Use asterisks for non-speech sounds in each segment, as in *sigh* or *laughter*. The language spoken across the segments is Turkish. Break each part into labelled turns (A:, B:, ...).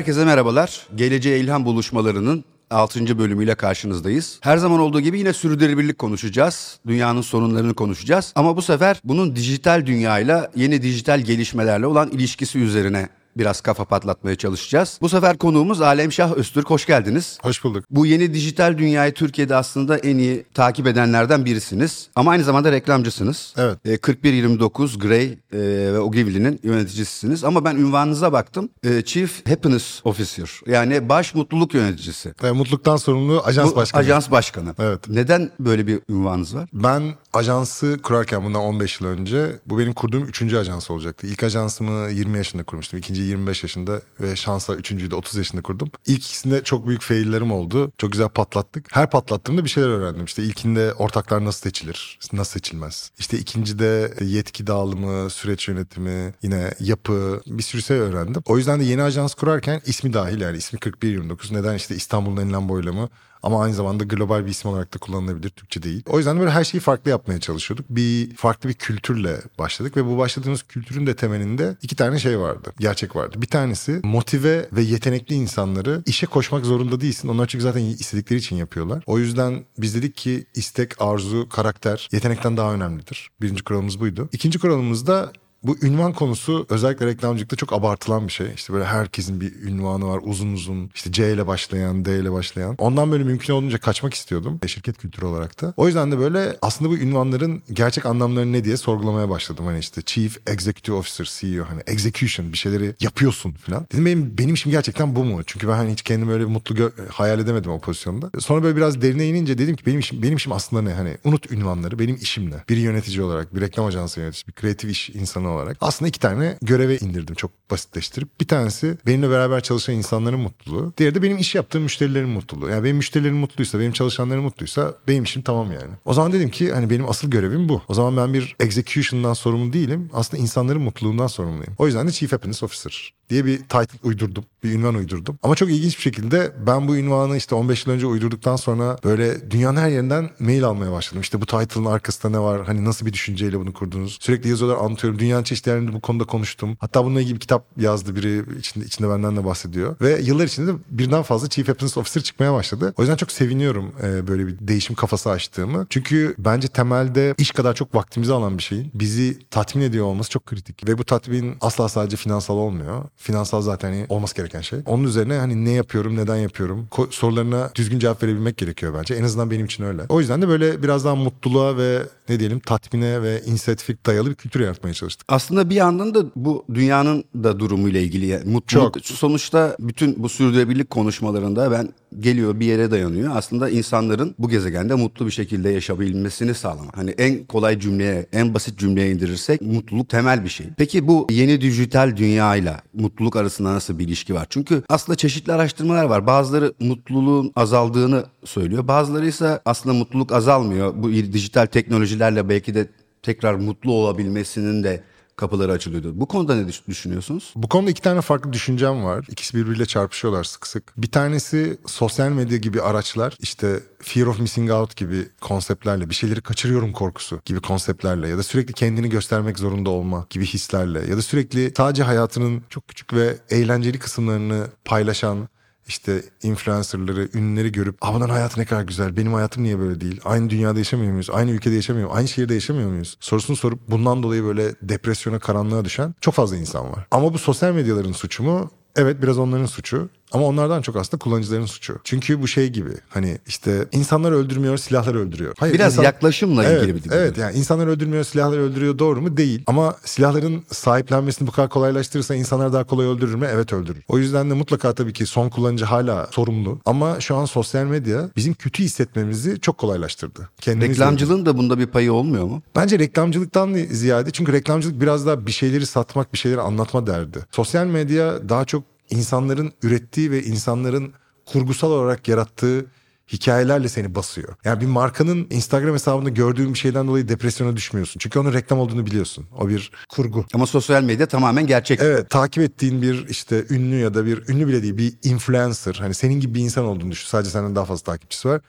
A: Herkese merhabalar. Geleceğe İlham Buluşmalarının 6. bölümüyle karşınızdayız. Her zaman olduğu gibi yine sürdürülebilirlik konuşacağız. Dünyanın sorunlarını konuşacağız. Ama bu sefer bunun dijital dünyayla, yeni dijital gelişmelerle olan ilişkisi üzerine biraz kafa patlatmaya çalışacağız. Bu sefer konuğumuz Alemşah Öztürk. Hoş geldiniz.
B: Hoş bulduk.
A: Bu yeni dijital dünyayı Türkiye'de aslında en iyi takip edenlerden birisiniz. Ama aynı zamanda reklamcısınız.
B: Evet.
A: E, 4129 Grey e, ve Ogilvy'nin yöneticisiniz. Ama ben ünvanınıza baktım. E, Chief Happiness Officer. Yani baş mutluluk yöneticisi.
B: Ve mutluluktan sorumlu ajans
A: Bu
B: başkanı.
A: Ajans başkanı.
B: Evet.
A: Neden böyle bir ünvanınız var?
B: Ben ajansı kurarken bundan 15 yıl önce bu benim kurduğum 3. ajans olacaktı. İlk ajansımı 20 yaşında kurmuştum. İkinciyi 25 yaşında ve şansla üçüncüyü de 30 yaşında kurdum. İlk ikisinde çok büyük faillerim oldu. Çok güzel patlattık. Her patlattığımda bir şeyler öğrendim. İşte ilkinde ortaklar nasıl seçilir, nasıl seçilmez. İşte ikincide yetki dağılımı, süreç yönetimi, yine yapı bir sürü şey öğrendim. O yüzden de yeni ajans kurarken ismi dahil yani ismi 4129. Neden işte İstanbul'un enlem boylamı ama aynı zamanda global bir isim olarak da kullanılabilir Türkçe değil. O yüzden böyle her şeyi farklı yapmaya çalışıyorduk. Bir farklı bir kültürle başladık ve bu başladığımız kültürün de temelinde iki tane şey vardı. Gerçek vardı. Bir tanesi motive ve yetenekli insanları işe koşmak zorunda değilsin. Onlar çünkü zaten istedikleri için yapıyorlar. O yüzden biz dedik ki istek, arzu, karakter yetenekten daha önemlidir. Birinci kuralımız buydu. İkinci kuralımız da bu ünvan konusu özellikle reklamcılıkta çok abartılan bir şey. İşte böyle herkesin bir ünvanı var uzun uzun. İşte C ile başlayan, D ile başlayan. Ondan böyle mümkün olduğunca kaçmak istiyordum. Şirket kültürü olarak da. O yüzden de böyle aslında bu ünvanların gerçek anlamları ne diye sorgulamaya başladım. Hani işte Chief Executive Officer, CEO hani execution bir şeyleri yapıyorsun falan. Dedim benim, benim işim gerçekten bu mu? Çünkü ben hani hiç kendimi öyle mutlu gö- hayal edemedim o pozisyonda. Sonra böyle biraz derine inince dedim ki benim işim, benim işim aslında ne? Hani unut ünvanları. Benim işim ne? Bir yönetici olarak, bir reklam ajansı yöneticisi, bir kreatif iş insanı olarak aslında iki tane göreve indirdim çok basitleştirip. Bir tanesi benimle beraber çalışan insanların mutluluğu. Diğeri de benim iş yaptığım müşterilerin mutluluğu. Yani benim müşterilerim mutluysa, benim çalışanlarım mutluysa benim işim tamam yani. O zaman dedim ki hani benim asıl görevim bu. O zaman ben bir execution'dan sorumlu değilim. Aslında insanların mutluluğundan sorumluyum. O yüzden de Chief Happiness Officer diye bir title uydurdum. Bir ünvan uydurdum. Ama çok ilginç bir şekilde ben bu ünvanı işte 15 yıl önce uydurduktan sonra böyle dünyanın her yerinden mail almaya başladım. İşte bu title'ın arkasında ne var? Hani nasıl bir düşünceyle bunu kurdunuz? Sürekli yazıyorlar anlatıyorum. Dünyanın çeşitli yerlerinde bu konuda konuştum. Hatta bununla ilgili bir kitap yazdı biri içinde, içinde benden de bahsediyor. Ve yıllar içinde de birden fazla Chief Happiness Officer çıkmaya başladı. O yüzden çok seviniyorum e, böyle bir değişim kafası açtığımı. Çünkü bence temelde iş kadar çok vaktimizi alan bir şeyin bizi tatmin ediyor olması çok kritik. Ve bu tatmin asla sadece finansal olmuyor. Finansal zaten hani olması gereken şey. Onun üzerine hani ne yapıyorum, neden yapıyorum ko- sorularına düzgün cevap verebilmek gerekiyor bence. En azından benim için öyle. O yüzden de böyle biraz daha mutluluğa ve ne diyelim tatmine ve inisiyatifik dayalı bir kültür yaratmaya çalıştık.
A: Aslında bir yandan da bu dünyanın da durumuyla ilgili yani mutluluk
B: Çok.
A: sonuçta bütün bu sürdürülebilirlik konuşmalarında ben geliyor bir yere dayanıyor. Aslında insanların bu gezegende mutlu bir şekilde yaşayabilmesini sağlamak. Hani en kolay cümleye, en basit cümleye indirirsek mutluluk temel bir şey. Peki bu yeni dijital dünyayla mutluluk arasında nasıl bir ilişki var? Çünkü aslında çeşitli araştırmalar var. Bazıları mutluluğun azaldığını söylüyor. Bazıları ise aslında mutluluk azalmıyor. Bu dijital teknolojilerle belki de tekrar mutlu olabilmesinin de kapıları açılıyordu. Bu konuda ne düş- düşünüyorsunuz?
B: Bu konuda iki tane farklı düşüncem var. İkisi birbiriyle çarpışıyorlar sık sık. Bir tanesi sosyal medya gibi araçlar işte fear of missing out gibi konseptlerle bir şeyleri kaçırıyorum korkusu gibi konseptlerle ya da sürekli kendini göstermek zorunda olma gibi hislerle ya da sürekli sadece hayatının çok küçük ve eğlenceli kısımlarını paylaşan işte influencerları, ünlüleri görüp Aa, bunların hayatı ne kadar güzel, benim hayatım niye böyle değil? Aynı dünyada yaşamıyor muyuz? Aynı ülkede yaşamıyor muyuz? Aynı şehirde yaşamıyor muyuz? Sorusunu sorup bundan dolayı böyle depresyona, karanlığa düşen çok fazla insan var. Ama bu sosyal medyaların suçu mu? Evet biraz onların suçu. Ama onlardan çok aslında kullanıcıların suçu. Çünkü bu şey gibi hani işte insanlar öldürmüyor silahlar öldürüyor. Hayır,
A: Biraz
B: insan-
A: yaklaşımla
B: evet,
A: ilgili bir durum.
B: Evet yani insanlar öldürmüyor silahlar öldürüyor doğru mu? Değil. Ama silahların sahiplenmesini bu kadar kolaylaştırırsa insanlar daha kolay öldürür mü? Evet öldürür. O yüzden de mutlaka tabii ki son kullanıcı hala sorumlu. Ama şu an sosyal medya bizim kötü hissetmemizi çok kolaylaştırdı. Kendimizle ilgili.
A: Reklamcılığın da bunda bir payı olmuyor mu?
B: Bence reklamcılıktan ziyade çünkü reklamcılık biraz daha bir şeyleri satmak, bir şeyleri anlatma derdi. Sosyal medya daha çok insanların ürettiği ve insanların kurgusal olarak yarattığı hikayelerle seni basıyor. Yani bir markanın Instagram hesabında gördüğün bir şeyden dolayı depresyona düşmüyorsun. Çünkü onun reklam olduğunu biliyorsun. O bir kurgu.
A: Ama sosyal medya tamamen gerçek.
B: Evet takip ettiğin bir işte ünlü ya da bir ünlü bile değil bir influencer. Hani senin gibi bir insan olduğunu düşün. Sadece senden daha fazla takipçisi var.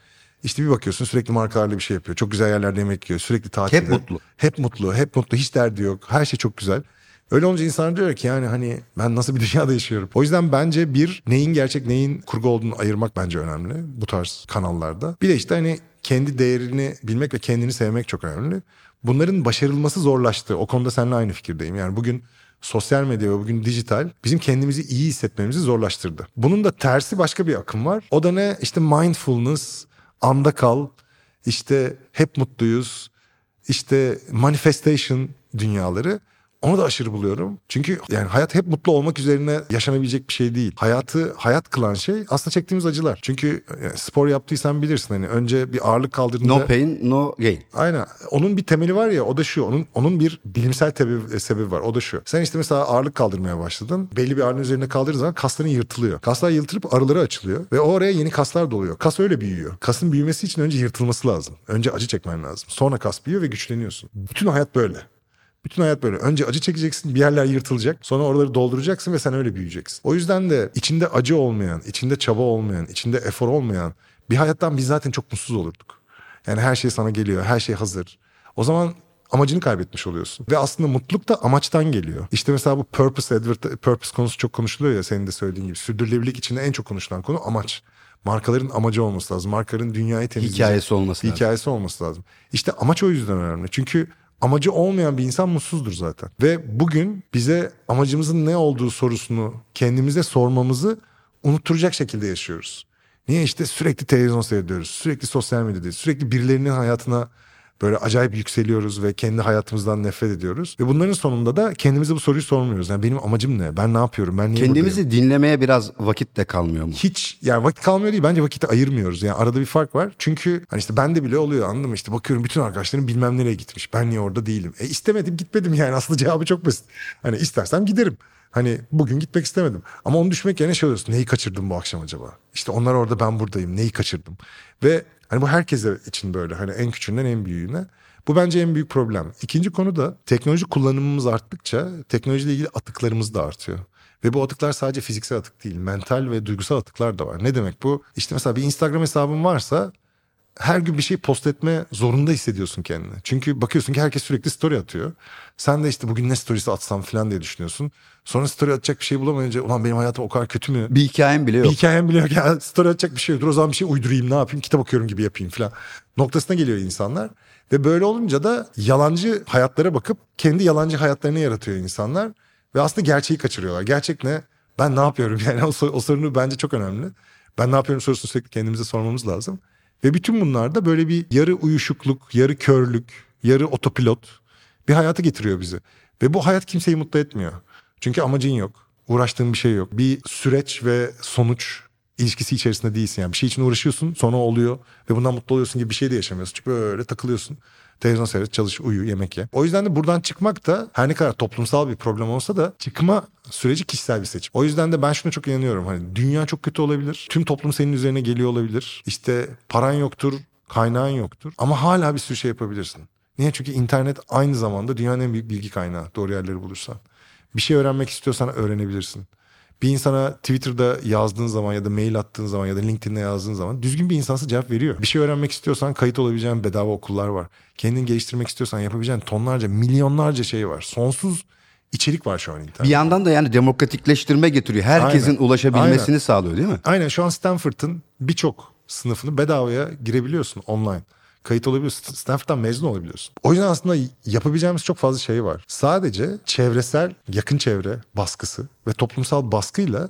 B: İşte bir bakıyorsun sürekli markalarla bir şey yapıyor. Çok güzel yerlerde yemek yiyor. Sürekli tatilde.
A: Hep mutlu.
B: Hep mutlu. Hep mutlu. Hiç derdi yok. Her şey çok güzel. Öyle olunca insan diyor ki yani hani ben nasıl bir dünyada yaşıyorum. O yüzden bence bir neyin gerçek neyin kurgu olduğunu ayırmak bence önemli bu tarz kanallarda. Bir de işte hani kendi değerini bilmek ve kendini sevmek çok önemli. Bunların başarılması zorlaştı. O konuda seninle aynı fikirdeyim. Yani bugün sosyal medya ve bugün dijital bizim kendimizi iyi hissetmemizi zorlaştırdı. Bunun da tersi başka bir akım var. O da ne? İşte mindfulness, anda kal, işte hep mutluyuz, işte manifestation dünyaları. Onu da aşırı buluyorum. Çünkü yani hayat hep mutlu olmak üzerine yaşanabilecek bir şey değil. Hayatı hayat kılan şey aslında çektiğimiz acılar. Çünkü yani spor yaptıysan bilirsin hani önce bir ağırlık kaldırdığında...
A: No pain, no gain.
B: Aynen. Onun bir temeli var ya o da şu. Onun onun bir bilimsel sebebi, sebebi var. O da şu. Sen işte mesela ağırlık kaldırmaya başladın. Belli bir ağırlığın üzerine kaldırdığın zaman kasların yırtılıyor. Kaslar yırtılıp arıları açılıyor. Ve oraya yeni kaslar doluyor. Kas öyle büyüyor. Kasın büyümesi için önce yırtılması lazım. Önce acı çekmen lazım. Sonra kas büyüyor ve güçleniyorsun. Bütün hayat böyle. Bütün hayat böyle. Önce acı çekeceksin, bir yerler yırtılacak. Sonra oraları dolduracaksın ve sen öyle büyüyeceksin. O yüzden de içinde acı olmayan, içinde çaba olmayan, içinde efor olmayan bir hayattan biz zaten çok mutsuz olurduk. Yani her şey sana geliyor, her şey hazır. O zaman amacını kaybetmiş oluyorsun. Ve aslında mutluluk da amaçtan geliyor. İşte mesela bu purpose, advert, purpose konusu çok konuşuluyor ya senin de söylediğin gibi. Sürdürülebilirlik içinde en çok konuşulan konu amaç. Markaların amacı olması lazım. Markaların dünyayı temizleyecek.
A: Hikayesi olması lazım.
B: Hikayesi olması lazım. İşte amaç o yüzden önemli. Çünkü amacı olmayan bir insan mutsuzdur zaten. Ve bugün bize amacımızın ne olduğu sorusunu kendimize sormamızı unutturacak şekilde yaşıyoruz. Niye işte sürekli televizyon seyrediyoruz, sürekli sosyal medyadayız, sürekli birilerinin hayatına böyle acayip yükseliyoruz ve kendi hayatımızdan nefret ediyoruz. Ve bunların sonunda da kendimize bu soruyu sormuyoruz. Yani benim amacım ne? Ben ne yapıyorum? Ben niye
A: Kendimizi
B: buradayım?
A: dinlemeye biraz vakit de kalmıyor mu?
B: hiç yani vakit kalmıyor değil bence vakiti ayırmıyoruz. Yani arada bir fark var. Çünkü hani işte bende bile oluyor anladın mı? İşte bakıyorum bütün arkadaşlarım bilmem nereye gitmiş. Ben niye orada değilim? E istemedim gitmedim yani *laughs* aslında cevabı çok basit. Hani istersem giderim. Hani bugün gitmek istemedim. Ama onu düşmek yerine şey oluyorsun. Neyi kaçırdım bu akşam acaba? İşte onlar orada ben buradayım. Neyi kaçırdım? Ve hani bu herkese için böyle. Hani en küçüğünden en büyüğüne. Bu bence en büyük problem. İkinci konu da teknoloji kullanımımız arttıkça teknolojiyle ilgili atıklarımız da artıyor. Ve bu atıklar sadece fiziksel atık değil, mental ve duygusal atıklar da var. Ne demek bu? İşte mesela bir Instagram hesabın varsa her gün bir şey post etme zorunda hissediyorsun kendini. Çünkü bakıyorsun ki herkes sürekli story atıyor. Sen de işte bugün ne storiesi atsam falan diye düşünüyorsun. Sonra story atacak bir şey bulamayınca ulan benim hayatım o kadar kötü mü?
A: Bir hikayem bile
B: Bir
A: yok.
B: hikayem bile yok. Ya, story atacak bir şey yok. Dur o zaman bir şey uydurayım ne yapayım? Kitap okuyorum gibi yapayım falan. Noktasına geliyor insanlar. Ve böyle olunca da yalancı hayatlara bakıp kendi yalancı hayatlarını yaratıyor insanlar. Ve aslında gerçeği kaçırıyorlar. Gerçek ne? Ben ne yapıyorum? *laughs* Yani o, sor- o sorunu bence çok önemli. Ben ne yapıyorum sorusunu sürekli kendimize sormamız lazım. Ve bütün bunlar da böyle bir yarı uyuşukluk, yarı körlük, yarı otopilot bir hayatı getiriyor bizi. Ve bu hayat kimseyi mutlu etmiyor. Çünkü amacın yok. Uğraştığın bir şey yok. Bir süreç ve sonuç ilişkisi içerisinde değilsin. Yani bir şey için uğraşıyorsun sonra oluyor ve bundan mutlu oluyorsun gibi bir şey de yaşamıyorsun. Çünkü böyle takılıyorsun. Televizyon seyret, çalış, uyu, yemek ye. O yüzden de buradan çıkmak da her ne kadar toplumsal bir problem olsa da çıkma süreci kişisel bir seçim. O yüzden de ben şuna çok inanıyorum. Hani dünya çok kötü olabilir. Tüm toplum senin üzerine geliyor olabilir. İşte paran yoktur, kaynağın yoktur. Ama hala bir sürü şey yapabilirsin. Niye? Çünkü internet aynı zamanda dünyanın en büyük bilgi kaynağı. Doğru yerleri bulursan. Bir şey öğrenmek istiyorsan öğrenebilirsin. Bir insana Twitter'da yazdığın zaman ya da mail attığın zaman ya da LinkedIn'de yazdığın zaman düzgün bir insansa cevap veriyor. Bir şey öğrenmek istiyorsan kayıt olabileceğin bedava okullar var. Kendini geliştirmek istiyorsan yapabileceğin tonlarca, milyonlarca şey var. Sonsuz içerik var şu an
A: Bir
B: internette.
A: yandan da yani demokratikleştirme getiriyor. Herkesin
B: Aynen.
A: ulaşabilmesini
B: Aynen.
A: sağlıyor değil mi?
B: Aynen şu an Stanford'ın birçok sınıfını bedavaya girebiliyorsun online. Kayıt olabiliyorsun. Stanford'dan mezun olabiliyorsun. O yüzden aslında yapabileceğimiz çok fazla şey var. Sadece çevresel, yakın çevre baskısı ve toplumsal baskıyla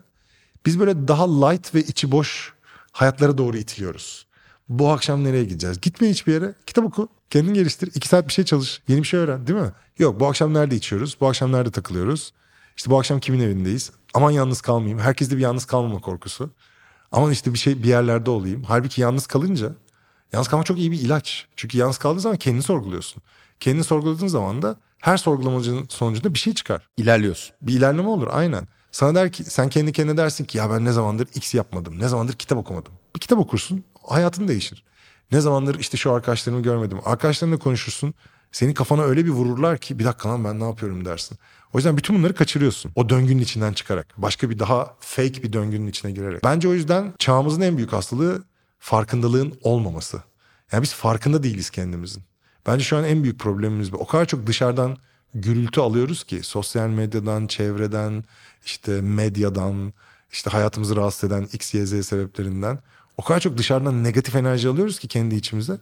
B: biz böyle daha light ve içi boş hayatlara doğru itiliyoruz. Bu akşam nereye gideceğiz? Gitme hiçbir yere. Kitap oku. Kendini geliştir. iki saat bir şey çalış. Yeni bir şey öğren değil mi? Yok bu akşam nerede içiyoruz? Bu akşam nerede takılıyoruz? İşte bu akşam kimin evindeyiz? Aman yalnız kalmayayım. Herkeste bir yalnız kalmama korkusu. Aman işte bir şey bir yerlerde olayım. Halbuki yalnız kalınca yalnız kalmak çok iyi bir ilaç. Çünkü yalnız kaldığın zaman kendini sorguluyorsun. Kendini sorguladığın zaman da her sorgulamacının sonucunda bir şey çıkar.
A: İlerliyorsun.
B: Bir ilerleme olur aynen. Sana der ki sen kendi kendine dersin ki ya ben ne zamandır X yapmadım. Ne zamandır kitap okumadım. Bir kitap okursun hayatın değişir. Ne zamandır işte şu arkadaşlarımı görmedim. Arkadaşlarınla konuşursun. Senin kafana öyle bir vururlar ki bir dakika lan ben ne yapıyorum dersin. O yüzden bütün bunları kaçırıyorsun. O döngünün içinden çıkarak. Başka bir daha fake bir döngünün içine girerek. Bence o yüzden çağımızın en büyük hastalığı farkındalığın olmaması. Yani biz farkında değiliz kendimizin. Bence şu an en büyük problemimiz bu. O kadar çok dışarıdan gürültü alıyoruz ki sosyal medyadan, çevreden, işte medyadan, işte hayatımızı rahatsız eden X, Y, Z sebeplerinden o kadar çok dışarıdan negatif enerji alıyoruz ki kendi içimize.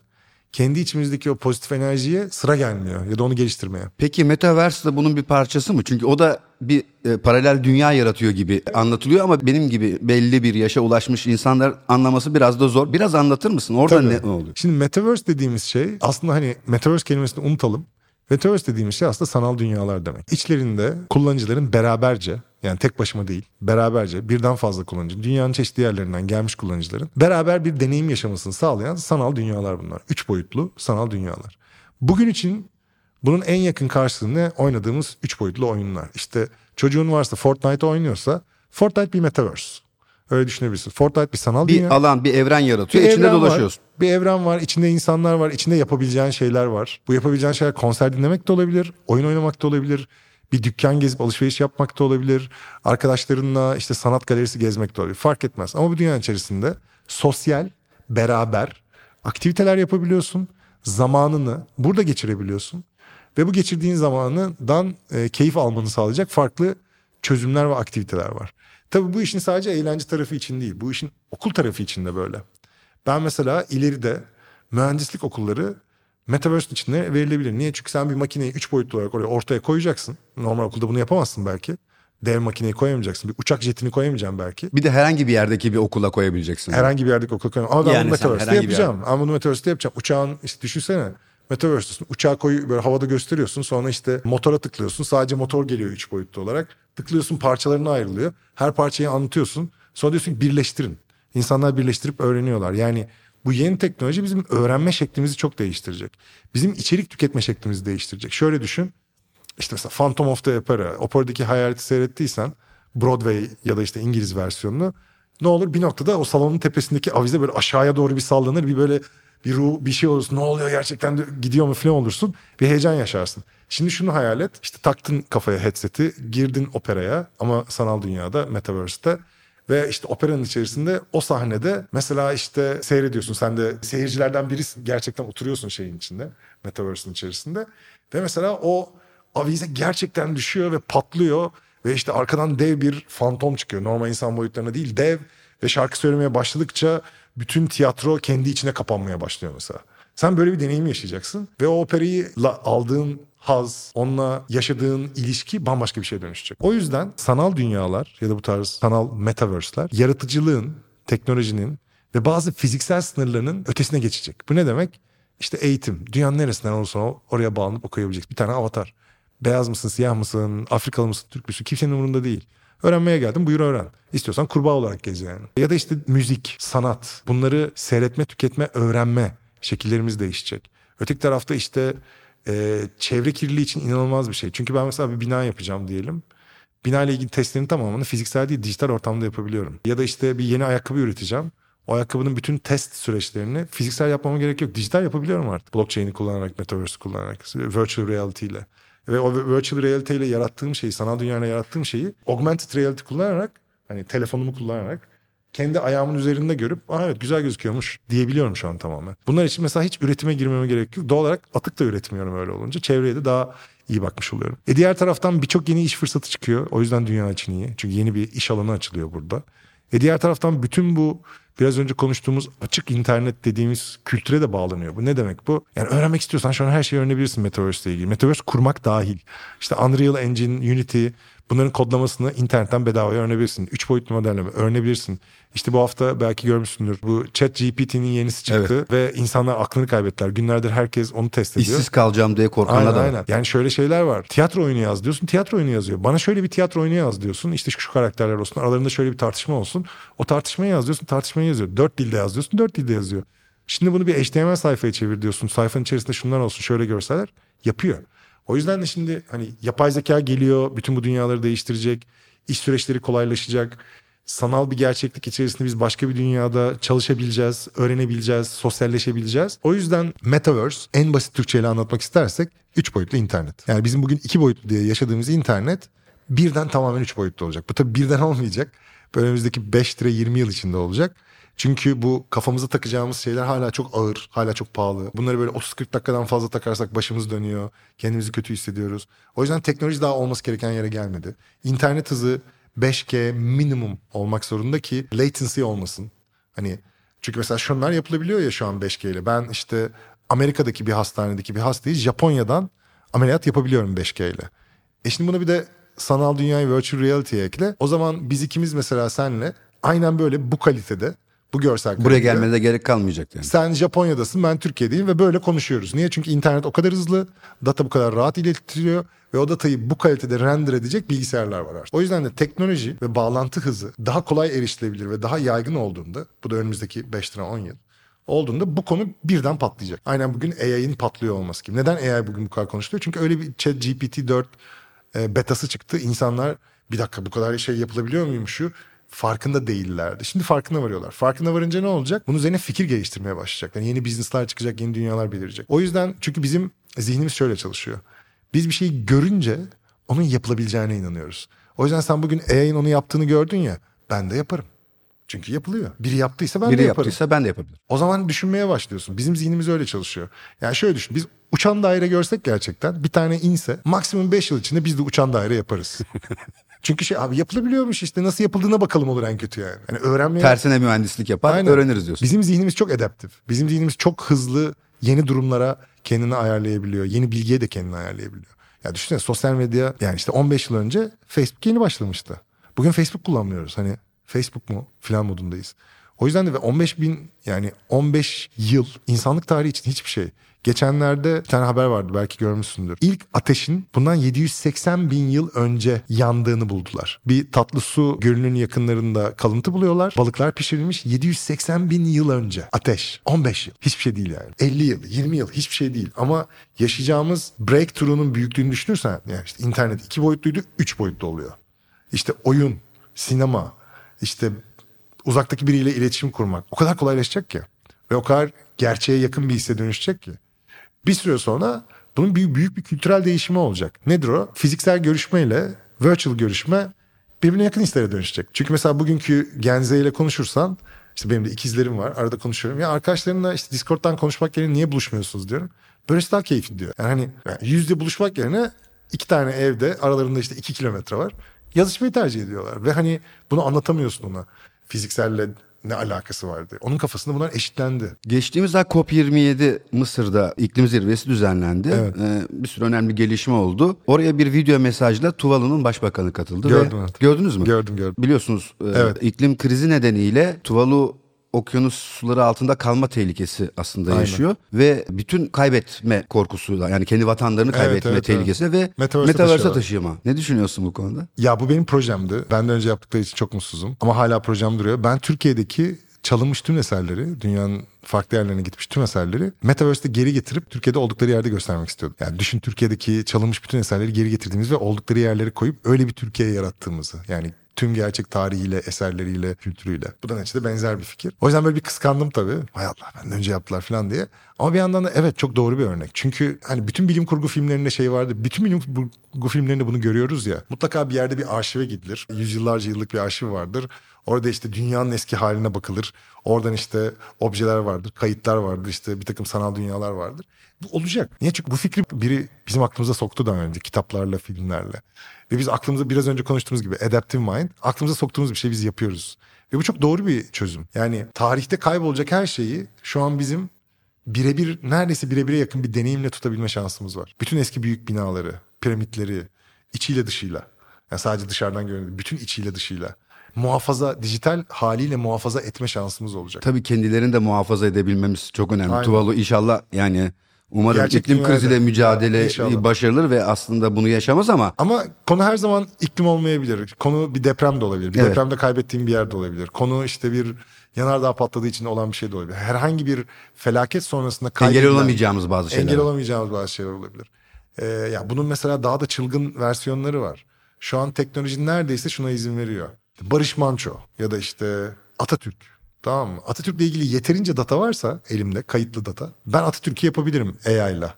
B: Kendi içimizdeki o pozitif enerjiye sıra gelmiyor ya da onu geliştirmeye.
A: Peki Metaverse de bunun bir parçası mı? Çünkü o da bir e, paralel dünya yaratıyor gibi anlatılıyor ama benim gibi belli bir yaşa ulaşmış insanlar anlaması biraz da zor. Biraz anlatır mısın? Orada
B: Tabii.
A: ne oluyor?
B: Şimdi Metaverse dediğimiz şey aslında hani Metaverse kelimesini unutalım. Metaverse dediğimiz şey aslında sanal dünyalar demek. İçlerinde kullanıcıların beraberce yani tek başıma değil beraberce birden fazla kullanıcı dünyanın çeşitli yerlerinden gelmiş kullanıcıların beraber bir deneyim yaşamasını sağlayan sanal dünyalar bunlar. Üç boyutlu sanal dünyalar. Bugün için bunun en yakın karşılığı ne? Oynadığımız üç boyutlu oyunlar. İşte çocuğun varsa Fortnite oynuyorsa Fortnite bir Metaverse. Öyle düşünebilirsin. Fortnite bir sanal
A: Bir
B: dünya.
A: alan, bir evren yaratıyor.
B: Bir
A: içinde
B: evren
A: dolaşıyorsun.
B: Var, bir evren var, içinde insanlar var, içinde yapabileceğin şeyler var. Bu yapabileceğin şeyler konser dinlemek de olabilir, oyun oynamak da olabilir. Bir dükkan gezip alışveriş yapmak da olabilir. Arkadaşlarınla işte sanat galerisi gezmek de olabilir. Fark etmez. Ama bu dünyanın içerisinde sosyal, beraber aktiviteler yapabiliyorsun. Zamanını burada geçirebiliyorsun. Ve bu geçirdiğin zamanından e, keyif almanı sağlayacak farklı çözümler ve aktiviteler var. Tabii bu işin sadece eğlence tarafı için değil. Bu işin okul tarafı için de böyle. Ben mesela ileride mühendislik okulları Metaverse içinde verilebilir. Niye? Çünkü sen bir makineyi üç boyutlu olarak oraya ortaya koyacaksın. Normal okulda bunu yapamazsın belki. Dev makineyi koyamayacaksın. Bir uçak jetini koyamayacaksın belki.
A: Bir de herhangi bir yerdeki bir okula koyabileceksin.
B: Herhangi bir yerdeki okula koyamam. Ama ben
A: Yani
B: bunu Metaverse'de yapacağım. Ama bunu Metaverse'de yapacağım. Uçağın işte düşünsene. Metaverse'desin. Uçağı koyu böyle havada gösteriyorsun. Sonra işte motora tıklıyorsun. Sadece motor geliyor üç boyutlu olarak. Tıklıyorsun parçalarına ayrılıyor. Her parçayı anlatıyorsun. Sonra diyorsun ki birleştirin. İnsanlar birleştirip öğreniyorlar. Yani bu yeni teknoloji bizim öğrenme şeklimizi çok değiştirecek. Bizim içerik tüketme şeklimizi değiştirecek. Şöyle düşün. İşte mesela Phantom of the Opera. Operadaki hayaleti seyrettiysen Broadway ya da işte İngiliz versiyonunu ne olur bir noktada o salonun tepesindeki avize böyle aşağıya doğru bir sallanır. Bir böyle bir ruh bir şey olursun. Ne oluyor gerçekten de gidiyor mu falan olursun. Bir heyecan yaşarsın. Şimdi şunu hayal et. İşte taktın kafaya headset'i girdin operaya ama sanal dünyada metaverse'te ve işte operanın içerisinde o sahnede mesela işte seyrediyorsun. Sen de seyircilerden birisin. Gerçekten oturuyorsun şeyin içinde. Metaverse'in içerisinde. Ve mesela o avize gerçekten düşüyor ve patlıyor. Ve işte arkadan dev bir fantom çıkıyor. Normal insan boyutlarına değil dev. Ve şarkı söylemeye başladıkça bütün tiyatro kendi içine kapanmaya başlıyor mesela. Sen böyle bir deneyim yaşayacaksın. Ve o operayı aldığın haz, onunla yaşadığın ilişki bambaşka bir şeye dönüşecek. O yüzden sanal dünyalar ya da bu tarz sanal metaverse'ler yaratıcılığın, teknolojinin ve bazı fiziksel sınırlarının ötesine geçecek. Bu ne demek? İşte eğitim. Dünyanın neresinden olursa oraya bağlanıp okuyabilecek bir tane avatar. Beyaz mısın, siyah mısın, Afrikalı mısın, Türk müsün kimsenin umurunda değil. Öğrenmeye geldim buyur öğren. İstiyorsan kurbağa olarak gez yani. Ya da işte müzik, sanat bunları seyretme, tüketme, öğrenme şekillerimiz değişecek. Öteki tarafta işte e, çevre kirliliği için inanılmaz bir şey. Çünkü ben mesela bir bina yapacağım diyelim. Bina ile ilgili testlerin tamamını fiziksel değil dijital ortamda yapabiliyorum. Ya da işte bir yeni ayakkabı üreteceğim. O ayakkabının bütün test süreçlerini fiziksel yapmama gerek yok. Dijital yapabiliyorum artık. Blockchain'i kullanarak, Metaverse'ü kullanarak, virtual reality ile. Ve o virtual reality ile yarattığım şeyi, sanal dünyayla yarattığım şeyi augmented reality kullanarak, hani telefonumu kullanarak kendi ayağımın üzerinde görüp Aa, evet güzel gözüküyormuş diyebiliyorum şu an tamamen. Bunlar için mesela hiç üretime girmeme gerek yok. Doğal olarak atık da üretmiyorum öyle olunca. Çevreye de daha iyi bakmış oluyorum. E diğer taraftan birçok yeni iş fırsatı çıkıyor. O yüzden dünya için iyi. Çünkü yeni bir iş alanı açılıyor burada. E diğer taraftan bütün bu biraz önce konuştuğumuz açık internet dediğimiz kültüre de bağlanıyor. Bu ne demek bu? Yani öğrenmek istiyorsan şu an her şeyi öğrenebilirsin Metaverse ile ilgili. Metaverse kurmak dahil. İşte Unreal Engine, Unity bunların kodlamasını internetten bedava öğrenebilirsin. Üç boyutlu modelleme öğrenebilirsin. İşte bu hafta belki görmüşsündür. Bu Chat GPT'nin yenisi çıktı
A: Evet.
B: ve insanlar aklını kaybettiler. Günlerdir herkes onu test ediyor.
A: İşsiz kalacağım diye
B: Aynen
A: da var.
B: aynen. Yani şöyle şeyler var. Tiyatro oyunu yaz diyorsun. Tiyatro oyunu yazıyor. Bana şöyle bir tiyatro oyunu yaz diyorsun. İşte şu, şu karakterler olsun. Aralarında şöyle bir tartışma olsun. O tartışmayı yaz diyorsun. Tartışmayı yazıyor. Dört dilde yaz diyorsun. Dört dilde yazıyor. Şimdi bunu bir HTML sayfaya çevir diyorsun. Sayfanın içerisinde şunlar olsun. Şöyle görseler. Yapıyor. O yüzden de şimdi hani yapay zeka geliyor. Bütün bu dünyaları değiştirecek. İş süreçleri kolaylaşacak. Sanal bir gerçeklik içerisinde biz başka bir dünyada çalışabileceğiz, öğrenebileceğiz, sosyalleşebileceğiz. O yüzden Metaverse en basit Türkçeyle anlatmak istersek üç boyutlu internet. Yani bizim bugün iki boyutlu diye yaşadığımız internet birden tamamen üç boyutlu olacak. Bu tabii birden *laughs* olmayacak. Önümüzdeki 5 lira 20 yıl içinde olacak. Çünkü bu kafamıza takacağımız şeyler hala çok ağır, hala çok pahalı. Bunları böyle 30-40 dakikadan fazla takarsak başımız dönüyor. Kendimizi kötü hissediyoruz. O yüzden teknoloji daha olması gereken yere gelmedi. İnternet hızı 5G minimum olmak zorunda ki latency olmasın. Hani çünkü mesela şunlar yapılabiliyor ya şu an 5G ile. Ben işte Amerika'daki bir hastanedeki bir hastayı Japonya'dan ameliyat yapabiliyorum 5G ile. E şimdi buna bir de sanal dünyayı virtual reality'ye ekle. O zaman biz ikimiz mesela senle aynen böyle bu kalitede bu görsel
A: Buraya
B: kalitede-
A: gelmene gerek kalmayacak yani.
B: sen Japonya'dasın ben Türkiye'deyim ve böyle konuşuyoruz. Niye? Çünkü internet o kadar hızlı, data bu kadar rahat iletiliyor ve o datayı bu kalitede render edecek bilgisayarlar var artık. O yüzden de teknoloji ve bağlantı hızı daha kolay erişilebilir ve daha yaygın olduğunda bu da önümüzdeki 5 lira 10 yıl olduğunda bu konu birden patlayacak. Aynen bugün AI'nin patlıyor olması gibi. Neden AI bugün bu kadar konuşuluyor? Çünkü öyle bir chat GPT-4 e, betası çıktı. İnsanlar bir dakika bu kadar şey yapılabiliyor muymuş şu farkında değillerdi. Şimdi farkına varıyorlar. Farkına varınca ne olacak? Bunun üzerine fikir geliştirmeye başlayacaklar. Yeni business'lar çıkacak, yeni dünyalar belirecek. O yüzden çünkü bizim zihnimiz şöyle çalışıyor. Biz bir şeyi görünce onun yapılabileceğine inanıyoruz. O yüzden sen bugün AI'nin onu yaptığını gördün ya ben de yaparım. Çünkü yapılıyor. Biri yaptıysa ben
A: Biri
B: de yaparım.
A: yaptıysa ben de yapabilirim.
B: O zaman düşünmeye başlıyorsun. Bizim zihnimiz öyle çalışıyor. Yani şöyle düşün. Biz uçan daire görsek gerçekten bir tane inse maksimum 5 yıl içinde biz de uçan daire yaparız. *laughs* Çünkü şey abi yapılabiliyormuş işte nasıl yapıldığına bakalım olur en kötü yani. Yani öğrenmeye...
A: Tersine mühendislik yapar
B: Aynen.
A: öğreniriz diyorsun.
B: Bizim zihnimiz çok adaptif. Bizim zihnimiz çok hızlı yeni durumlara kendini ayarlayabiliyor. Yeni bilgiye de kendini ayarlayabiliyor. Ya düşünsene sosyal medya yani işte 15 yıl önce Facebook yeni başlamıştı. Bugün Facebook kullanmıyoruz. Hani Facebook mu filan modundayız. O yüzden de ve 15 bin yani 15 yıl insanlık tarihi için hiçbir şey. Geçenlerde bir tane haber vardı belki görmüşsündür. İlk ateşin bundan 780 bin yıl önce yandığını buldular. Bir tatlı su gölünün yakınlarında kalıntı buluyorlar. Balıklar pişirilmiş 780 bin yıl önce. Ateş. 15 yıl. Hiçbir şey değil yani. 50 yıl, 20 yıl hiçbir şey değil. Ama yaşayacağımız breakthrough'un büyüklüğünü düşünürsen yani işte internet iki boyutluydu, üç boyutlu oluyor. İşte oyun, sinema, işte uzaktaki biriyle iletişim kurmak o kadar kolaylaşacak ki. Ve o kadar gerçeğe yakın bir hisse dönüşecek ki. Bir süre sonra bunun büyük, büyük bir kültürel değişimi olacak. Nedir o? Fiziksel görüşmeyle virtual görüşme birbirine yakın hislere dönüşecek. Çünkü mesela bugünkü Genze ile konuşursan işte benim de ikizlerim var arada konuşuyorum. Ya arkadaşlarımla işte Discord'dan konuşmak yerine niye buluşmuyorsunuz diyorum. Böylesi daha keyifli diyor. Yani hani yüzde buluşmak yerine iki tane evde aralarında işte iki kilometre var. Yazışmayı tercih ediyorlar. Ve hani bunu anlatamıyorsun ona. Fizikselle ne alakası vardı. Onun kafasında bunlar eşitlendi.
A: Geçtiğimiz ay COP27 Mısır'da iklim zirvesi düzenlendi.
B: Evet.
A: Ee, bir sürü önemli gelişme oldu. Oraya bir video mesajla Tuvalu'nun başbakanı katıldı.
B: Gördüm,
A: ve,
B: evet.
A: Gördünüz mü?
B: Gördüm, gördüm.
A: Biliyorsunuz e,
B: Evet.
A: iklim krizi nedeniyle Tuvalu okyanus suları altında kalma tehlikesi aslında
B: Aynen.
A: yaşıyor ve bütün kaybetme korkusuyla yani kendi vatanlarını
B: Evet,
A: kaybetme
B: evet,
A: tehlikesi ve
B: Metaverse'e
A: metaverse
B: taşıyorlar.
A: taşıma. Ne düşünüyorsun bu konuda?
B: Ya bu benim projemdi. Benden önce yaptıkları için çok mutsuzum. Ama hala projem duruyor. Ben Türkiye'deki çalınmış tüm eserleri, dünyanın farklı yerlerine gitmiş tüm eserleri Metaverse'de geri getirip Türkiye'de oldukları yerde göstermek istiyordum. Yani düşün Türkiye'deki çalınmış bütün eserleri geri getirdiğimiz ve oldukları yerlere koyup öyle bir Türkiye yarattığımızı. Yani tüm gerçek tarihiyle, eserleriyle, kültürüyle. Bu da neticede benzer bir fikir. O yüzden böyle bir kıskandım tabii. Hay Allah benden önce yaptılar falan diye. Ama bir yandan da evet çok doğru bir örnek. Çünkü hani bütün bilim kurgu filmlerinde şey vardı. Bütün bilim kurgu filmlerinde bunu görüyoruz ya. Mutlaka bir yerde bir arşive gidilir. Yüzyıllarca yıllık bir arşiv vardır. Orada işte dünyanın eski haline bakılır. Oradan işte objeler vardır, kayıtlar vardır, işte bir takım sanal dünyalar vardır. Bu olacak. Niye? Çünkü bu fikri biri bizim aklımıza soktu daha önce kitaplarla, filmlerle. Ve biz aklımıza biraz önce konuştuğumuz gibi adaptive mind, aklımıza soktuğumuz bir şey biz yapıyoruz. Ve bu çok doğru bir çözüm. Yani tarihte kaybolacak her şeyi şu an bizim birebir neredeyse birebire yakın bir deneyimle tutabilme şansımız var. Bütün eski büyük binaları, piramitleri içiyle dışıyla. Yani sadece dışarıdan görünen bütün içiyle dışıyla. Muhafaza, dijital haliyle muhafaza etme şansımız olacak.
A: Tabii kendilerini de muhafaza edebilmemiz çok önemli.
B: Aynen.
A: Tuvalu inşallah yani umarım
B: Gerçek
A: iklim
B: dünyada.
A: kriziyle mücadele
B: İnşallah.
A: başarılır ve aslında bunu yaşamaz ama
B: Ama konu her zaman iklim olmayabilir. Konu bir deprem de olabilir. Bir
A: Evet.
B: depremde kaybettiğim bir yerde olabilir. Konu işte bir yanardağ patladığı için olan bir şey de olabilir. Herhangi bir felaket sonrasında
A: engel
B: kaybedilen-
A: olamayacağımız bazı şeyler.
B: Engel olamayacağımız bazı şeyler olabilir. Ee, ya bunun mesela daha da çılgın versiyonları var. Şu an teknoloji neredeyse şuna izin veriyor. Barış Manço ya da işte Atatürk. Tamam mı? Atatürk'le ilgili yeterince data varsa elimde kayıtlı data. Ben Atatürk'ü yapabilirim AI ile.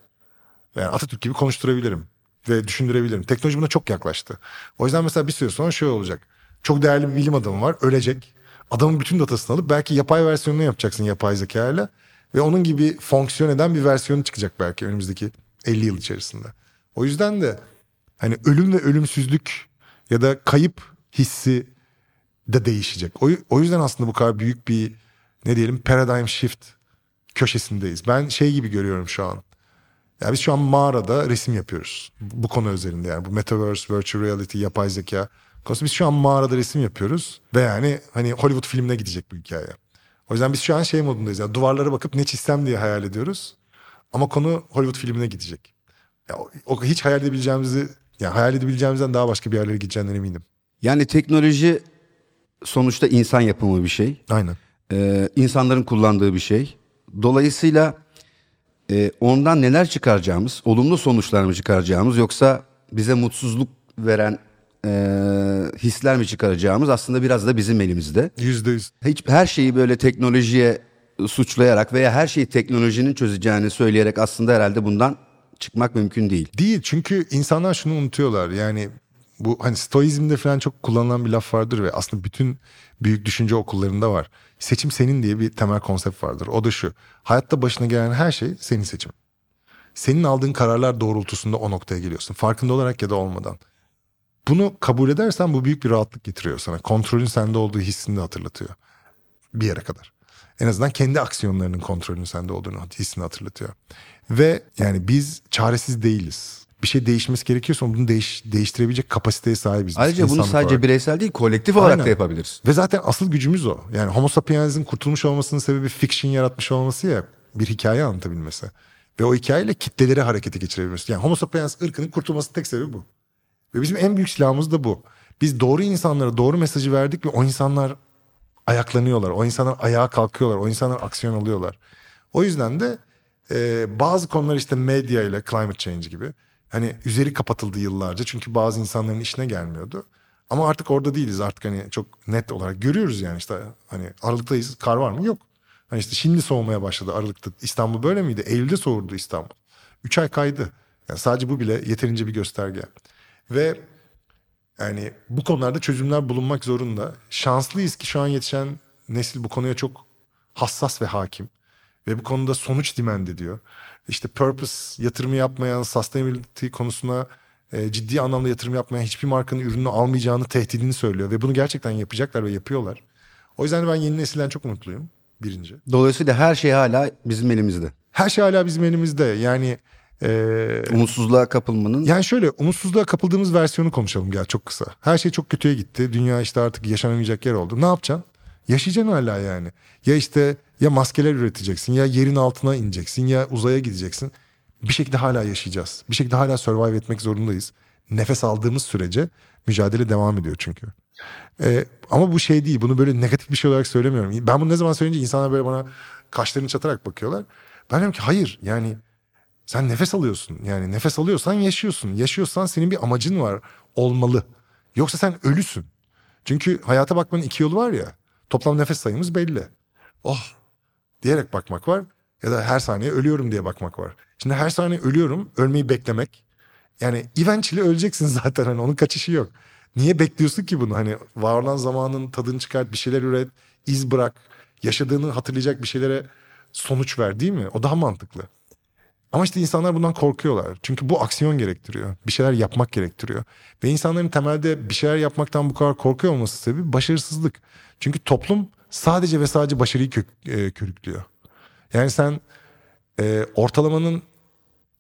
B: Yani Atatürk gibi konuşturabilirim. ve düşündürebilirim. Teknoloji buna çok yaklaştı. O yüzden mesela bir süre sonra şöyle olacak. Çok değerli bir bilim adamı var ölecek. Adamın bütün datasını alıp belki yapay versiyonunu yapacaksın yapay zekayla. Ve onun gibi fonksiyon eden bir versiyonu çıkacak belki önümüzdeki 50 yıl içerisinde. O yüzden de hani ölüm ve ölümsüzlük ya da kayıp hissi de değişecek. O, o yüzden aslında bu kadar büyük bir ne diyelim paradigm shift köşesindeyiz. Ben şey gibi görüyorum şu an. Ya biz şu an mağarada resim yapıyoruz. Bu konu özelinde yani bu metaverse, virtual reality, yapay zeka konusu. Biz şu an mağarada resim yapıyoruz ve yani hani Hollywood filmine gidecek bu hikaye. O yüzden biz şu an şey modundayız. Yani duvarlara bakıp ne çizsem diye hayal ediyoruz. Ama konu Hollywood filmine gidecek. Ya, o hiç hayal edebileceğimizi, yani hayal edebileceğimizden daha başka bir yerlere gideceğinden eminim.
A: Yani teknoloji sonuçta insan yapımı bir şey.
B: Aynen.
A: Ee, insanların kullandığı bir şey. Dolayısıyla e, ondan neler çıkaracağımız, olumlu sonuçlar mı çıkaracağımız yoksa bize mutsuzluk veren e, hisler mi çıkaracağımız aslında biraz da bizim elimizde.
B: Yüzde yüz.
A: Hiç her şeyi böyle teknolojiye suçlayarak veya her şeyi teknolojinin çözeceğini söyleyerek aslında herhalde bundan çıkmak mümkün değil.
B: Değil çünkü insanlar şunu unutuyorlar yani bu hani stoizmde falan çok kullanılan bir laf vardır ve aslında bütün büyük düşünce okullarında var. Seçim senin diye bir temel konsept vardır. O da şu. Hayatta başına gelen her şey senin seçim. Senin aldığın kararlar doğrultusunda o noktaya geliyorsun. Farkında olarak ya da olmadan. Bunu kabul edersen bu büyük bir rahatlık getiriyor sana. Kontrolün sende olduğu hissini de hatırlatıyor. Bir yere kadar. En azından kendi aksiyonlarının kontrolünün sende olduğunu hissini hatırlatıyor. Ve yani biz çaresiz değiliz. Bir şey değişmesi gerekiyorsa bunu değiş, değiştirebilecek kapasiteye sahibiz. biz
A: Ayrıca bunu sadece
B: olarak.
A: bireysel değil kolektif olarak
B: Aynen.
A: da yapabiliriz.
B: Ve zaten asıl gücümüz o. Yani Homo sapiens'in kurtulmuş olmasının sebebi fiction yaratmış olması ya. Bir hikaye anlatabilmesi. Ve o hikayeyle kitleleri harekete geçirebilmesi. Yani Homo sapiens ırkının kurtulması tek sebebi bu. Ve bizim en büyük silahımız da bu. Biz doğru insanlara doğru mesajı verdik ve o insanlar ayaklanıyorlar. O insanlar ayağa kalkıyorlar. O insanlar aksiyon alıyorlar. O yüzden de e, bazı konular işte medya ile climate change gibi hani üzeri kapatıldı yıllarca. Çünkü bazı insanların işine gelmiyordu. Ama artık orada değiliz. Artık hani çok net olarak görüyoruz yani işte hani Aralık'tayız. Kar var mı? Yok. Hani işte şimdi soğumaya başladı Aralık'ta. İstanbul böyle miydi? Eylül'de soğurdu İstanbul. Üç ay kaydı. Yani sadece bu bile yeterince bir gösterge. Ve yani bu konularda çözümler bulunmak zorunda. Şanslıyız ki şu an yetişen nesil bu konuya çok hassas ve hakim. Ve bu konuda sonuç demand ediyor. İşte purpose yatırımı yapmayan, sustainability konusuna e, ciddi anlamda yatırım yapmayan hiçbir markanın ürünü almayacağını tehdidini söylüyor. Ve bunu gerçekten yapacaklar ve yapıyorlar. O yüzden ben yeni nesilden çok mutluyum. Birinci.
A: Dolayısıyla her şey hala bizim elimizde.
B: Her şey hala bizim elimizde. Yani e,
A: Umutsuzluğa kapılmanın
B: Yani şöyle umutsuzluğa kapıldığımız versiyonu konuşalım gel çok kısa. Her şey çok kötüye gitti. Dünya işte artık yaşanamayacak yer oldu. Ne yapacaksın? Yaşayacaksın hala yani. Ya işte ya maskeler üreteceksin ya yerin altına ineceksin ya uzaya gideceksin. Bir şekilde hala yaşayacağız. Bir şekilde hala survive etmek zorundayız. Nefes aldığımız sürece mücadele devam ediyor çünkü. Ee, ama bu şey değil. Bunu böyle negatif bir şey olarak söylemiyorum. Ben bunu ne zaman söyleyince insanlar böyle bana kaşlarını çatarak bakıyorlar. Ben diyorum ki hayır yani sen nefes alıyorsun. Yani nefes alıyorsan yaşıyorsun. Yaşıyorsan senin bir amacın var. Olmalı. Yoksa sen ölüsün. Çünkü hayata bakmanın iki yolu var ya. Toplam nefes sayımız belli. Oh diyerek bakmak var. Ya da her saniye ölüyorum diye bakmak var. Şimdi her saniye ölüyorum. Ölmeyi beklemek. Yani eventually öleceksin *laughs* zaten. Hani onun kaçışı yok. Niye bekliyorsun ki bunu? Hani var olan zamanın tadını çıkart, bir şeyler üret, iz bırak. Yaşadığını hatırlayacak bir şeylere sonuç ver değil mi? O daha mantıklı. Ama işte insanlar bundan korkuyorlar. Çünkü bu aksiyon gerektiriyor. Bir şeyler yapmak gerektiriyor. Ve insanların temelde bir şeyler yapmaktan bu kadar korkuyor olması sebebi başarısızlık. Çünkü toplum sadece ve sadece başarıyı kök, e, körüklüyor. Yani sen e, ortalamanın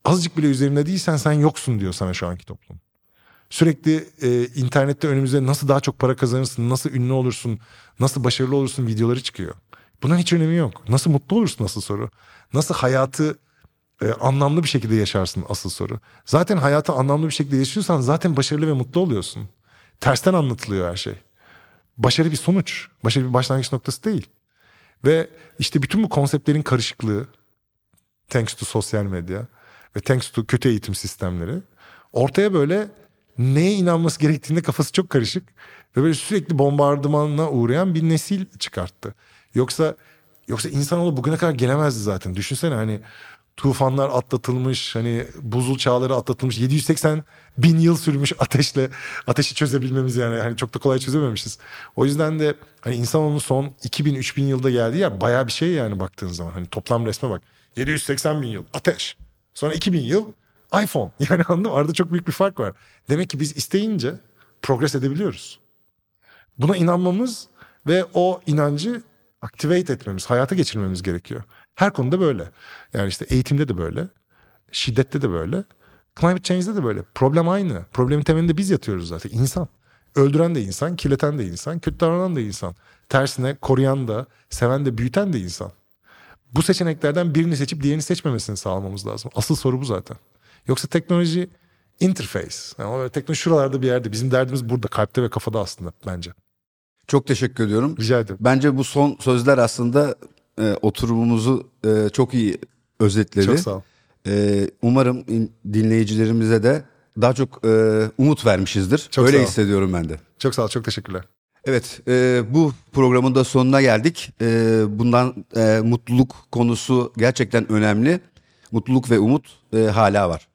B: azıcık bile üzerinde değilsen sen yoksun diyor sana şu anki toplum. Sürekli e, internette önümüze nasıl daha çok para kazanırsın, nasıl ünlü olursun, nasıl başarılı olursun videoları çıkıyor. Bunun hiç önemi yok. Nasıl mutlu olursun asıl soru. Nasıl hayatı e, anlamlı bir şekilde yaşarsın asıl soru. Zaten hayatı anlamlı bir şekilde yaşıyorsan zaten başarılı ve mutlu oluyorsun. Tersten anlatılıyor her şey. Başarı bir sonuç. Başarı bir başlangıç noktası değil. Ve işte bütün bu konseptlerin karışıklığı thanks to sosyal medya ve thanks to kötü eğitim sistemleri ortaya böyle neye inanması gerektiğinde kafası çok karışık ve böyle sürekli bombardımanına uğrayan bir nesil çıkarttı. Yoksa yoksa insanoğlu bugüne kadar gelemezdi zaten. Düşünsene hani tufanlar atlatılmış, hani buzul çağları atlatılmış, 780 bin yıl sürmüş ateşle ateşi çözebilmemiz yani hani çok da kolay çözememişiz. O yüzden de hani insanoğlunun son 2000-3000 yılda geldiği yer bayağı bir şey yani baktığın zaman. Hani toplam resme bak. 780 bin yıl ateş. Sonra 2000 yıl iPhone. *laughs* Yani anladın mı? Arada çok büyük bir fark var. Demek ki biz isteyince progres edebiliyoruz. Buna inanmamız ve o inancı activate etmemiz, hayata geçirmemiz gerekiyor. Her konuda böyle. Yani işte eğitimde de böyle, şiddette de böyle, climate change'de de böyle. Problem aynı. Problemin temelinde biz yatıyoruz zaten. İnsan. Öldüren de insan, kirleten de insan, kötü davranan da insan. Tersine koruyan da, seven de, büyüten de insan. Bu seçeneklerden birini seçip diğerini seçmemesini sağlamamız lazım. Asıl soru bu zaten. Yoksa teknoloji interface. Yani teknoloji şuralarda bir yerde. Bizim derdimiz burada, kalpte ve kafada aslında bence.
A: Çok teşekkür ediyorum.
B: Rica ederim.
A: Bence bu son sözler aslında e, oturumumuzu e, çok iyi özetledi.
B: Çok sağ ol.
A: E, umarım in- dinleyicilerimize de daha çok e, umut vermişizdir.
B: Çok
A: Öyle hissediyorum ben de.
B: Çok sağ ol. Çok teşekkürler.
A: Evet, e, bu programın da sonuna geldik. E, bundan e, mutluluk konusu gerçekten önemli. Mutluluk ve umut e, hala var.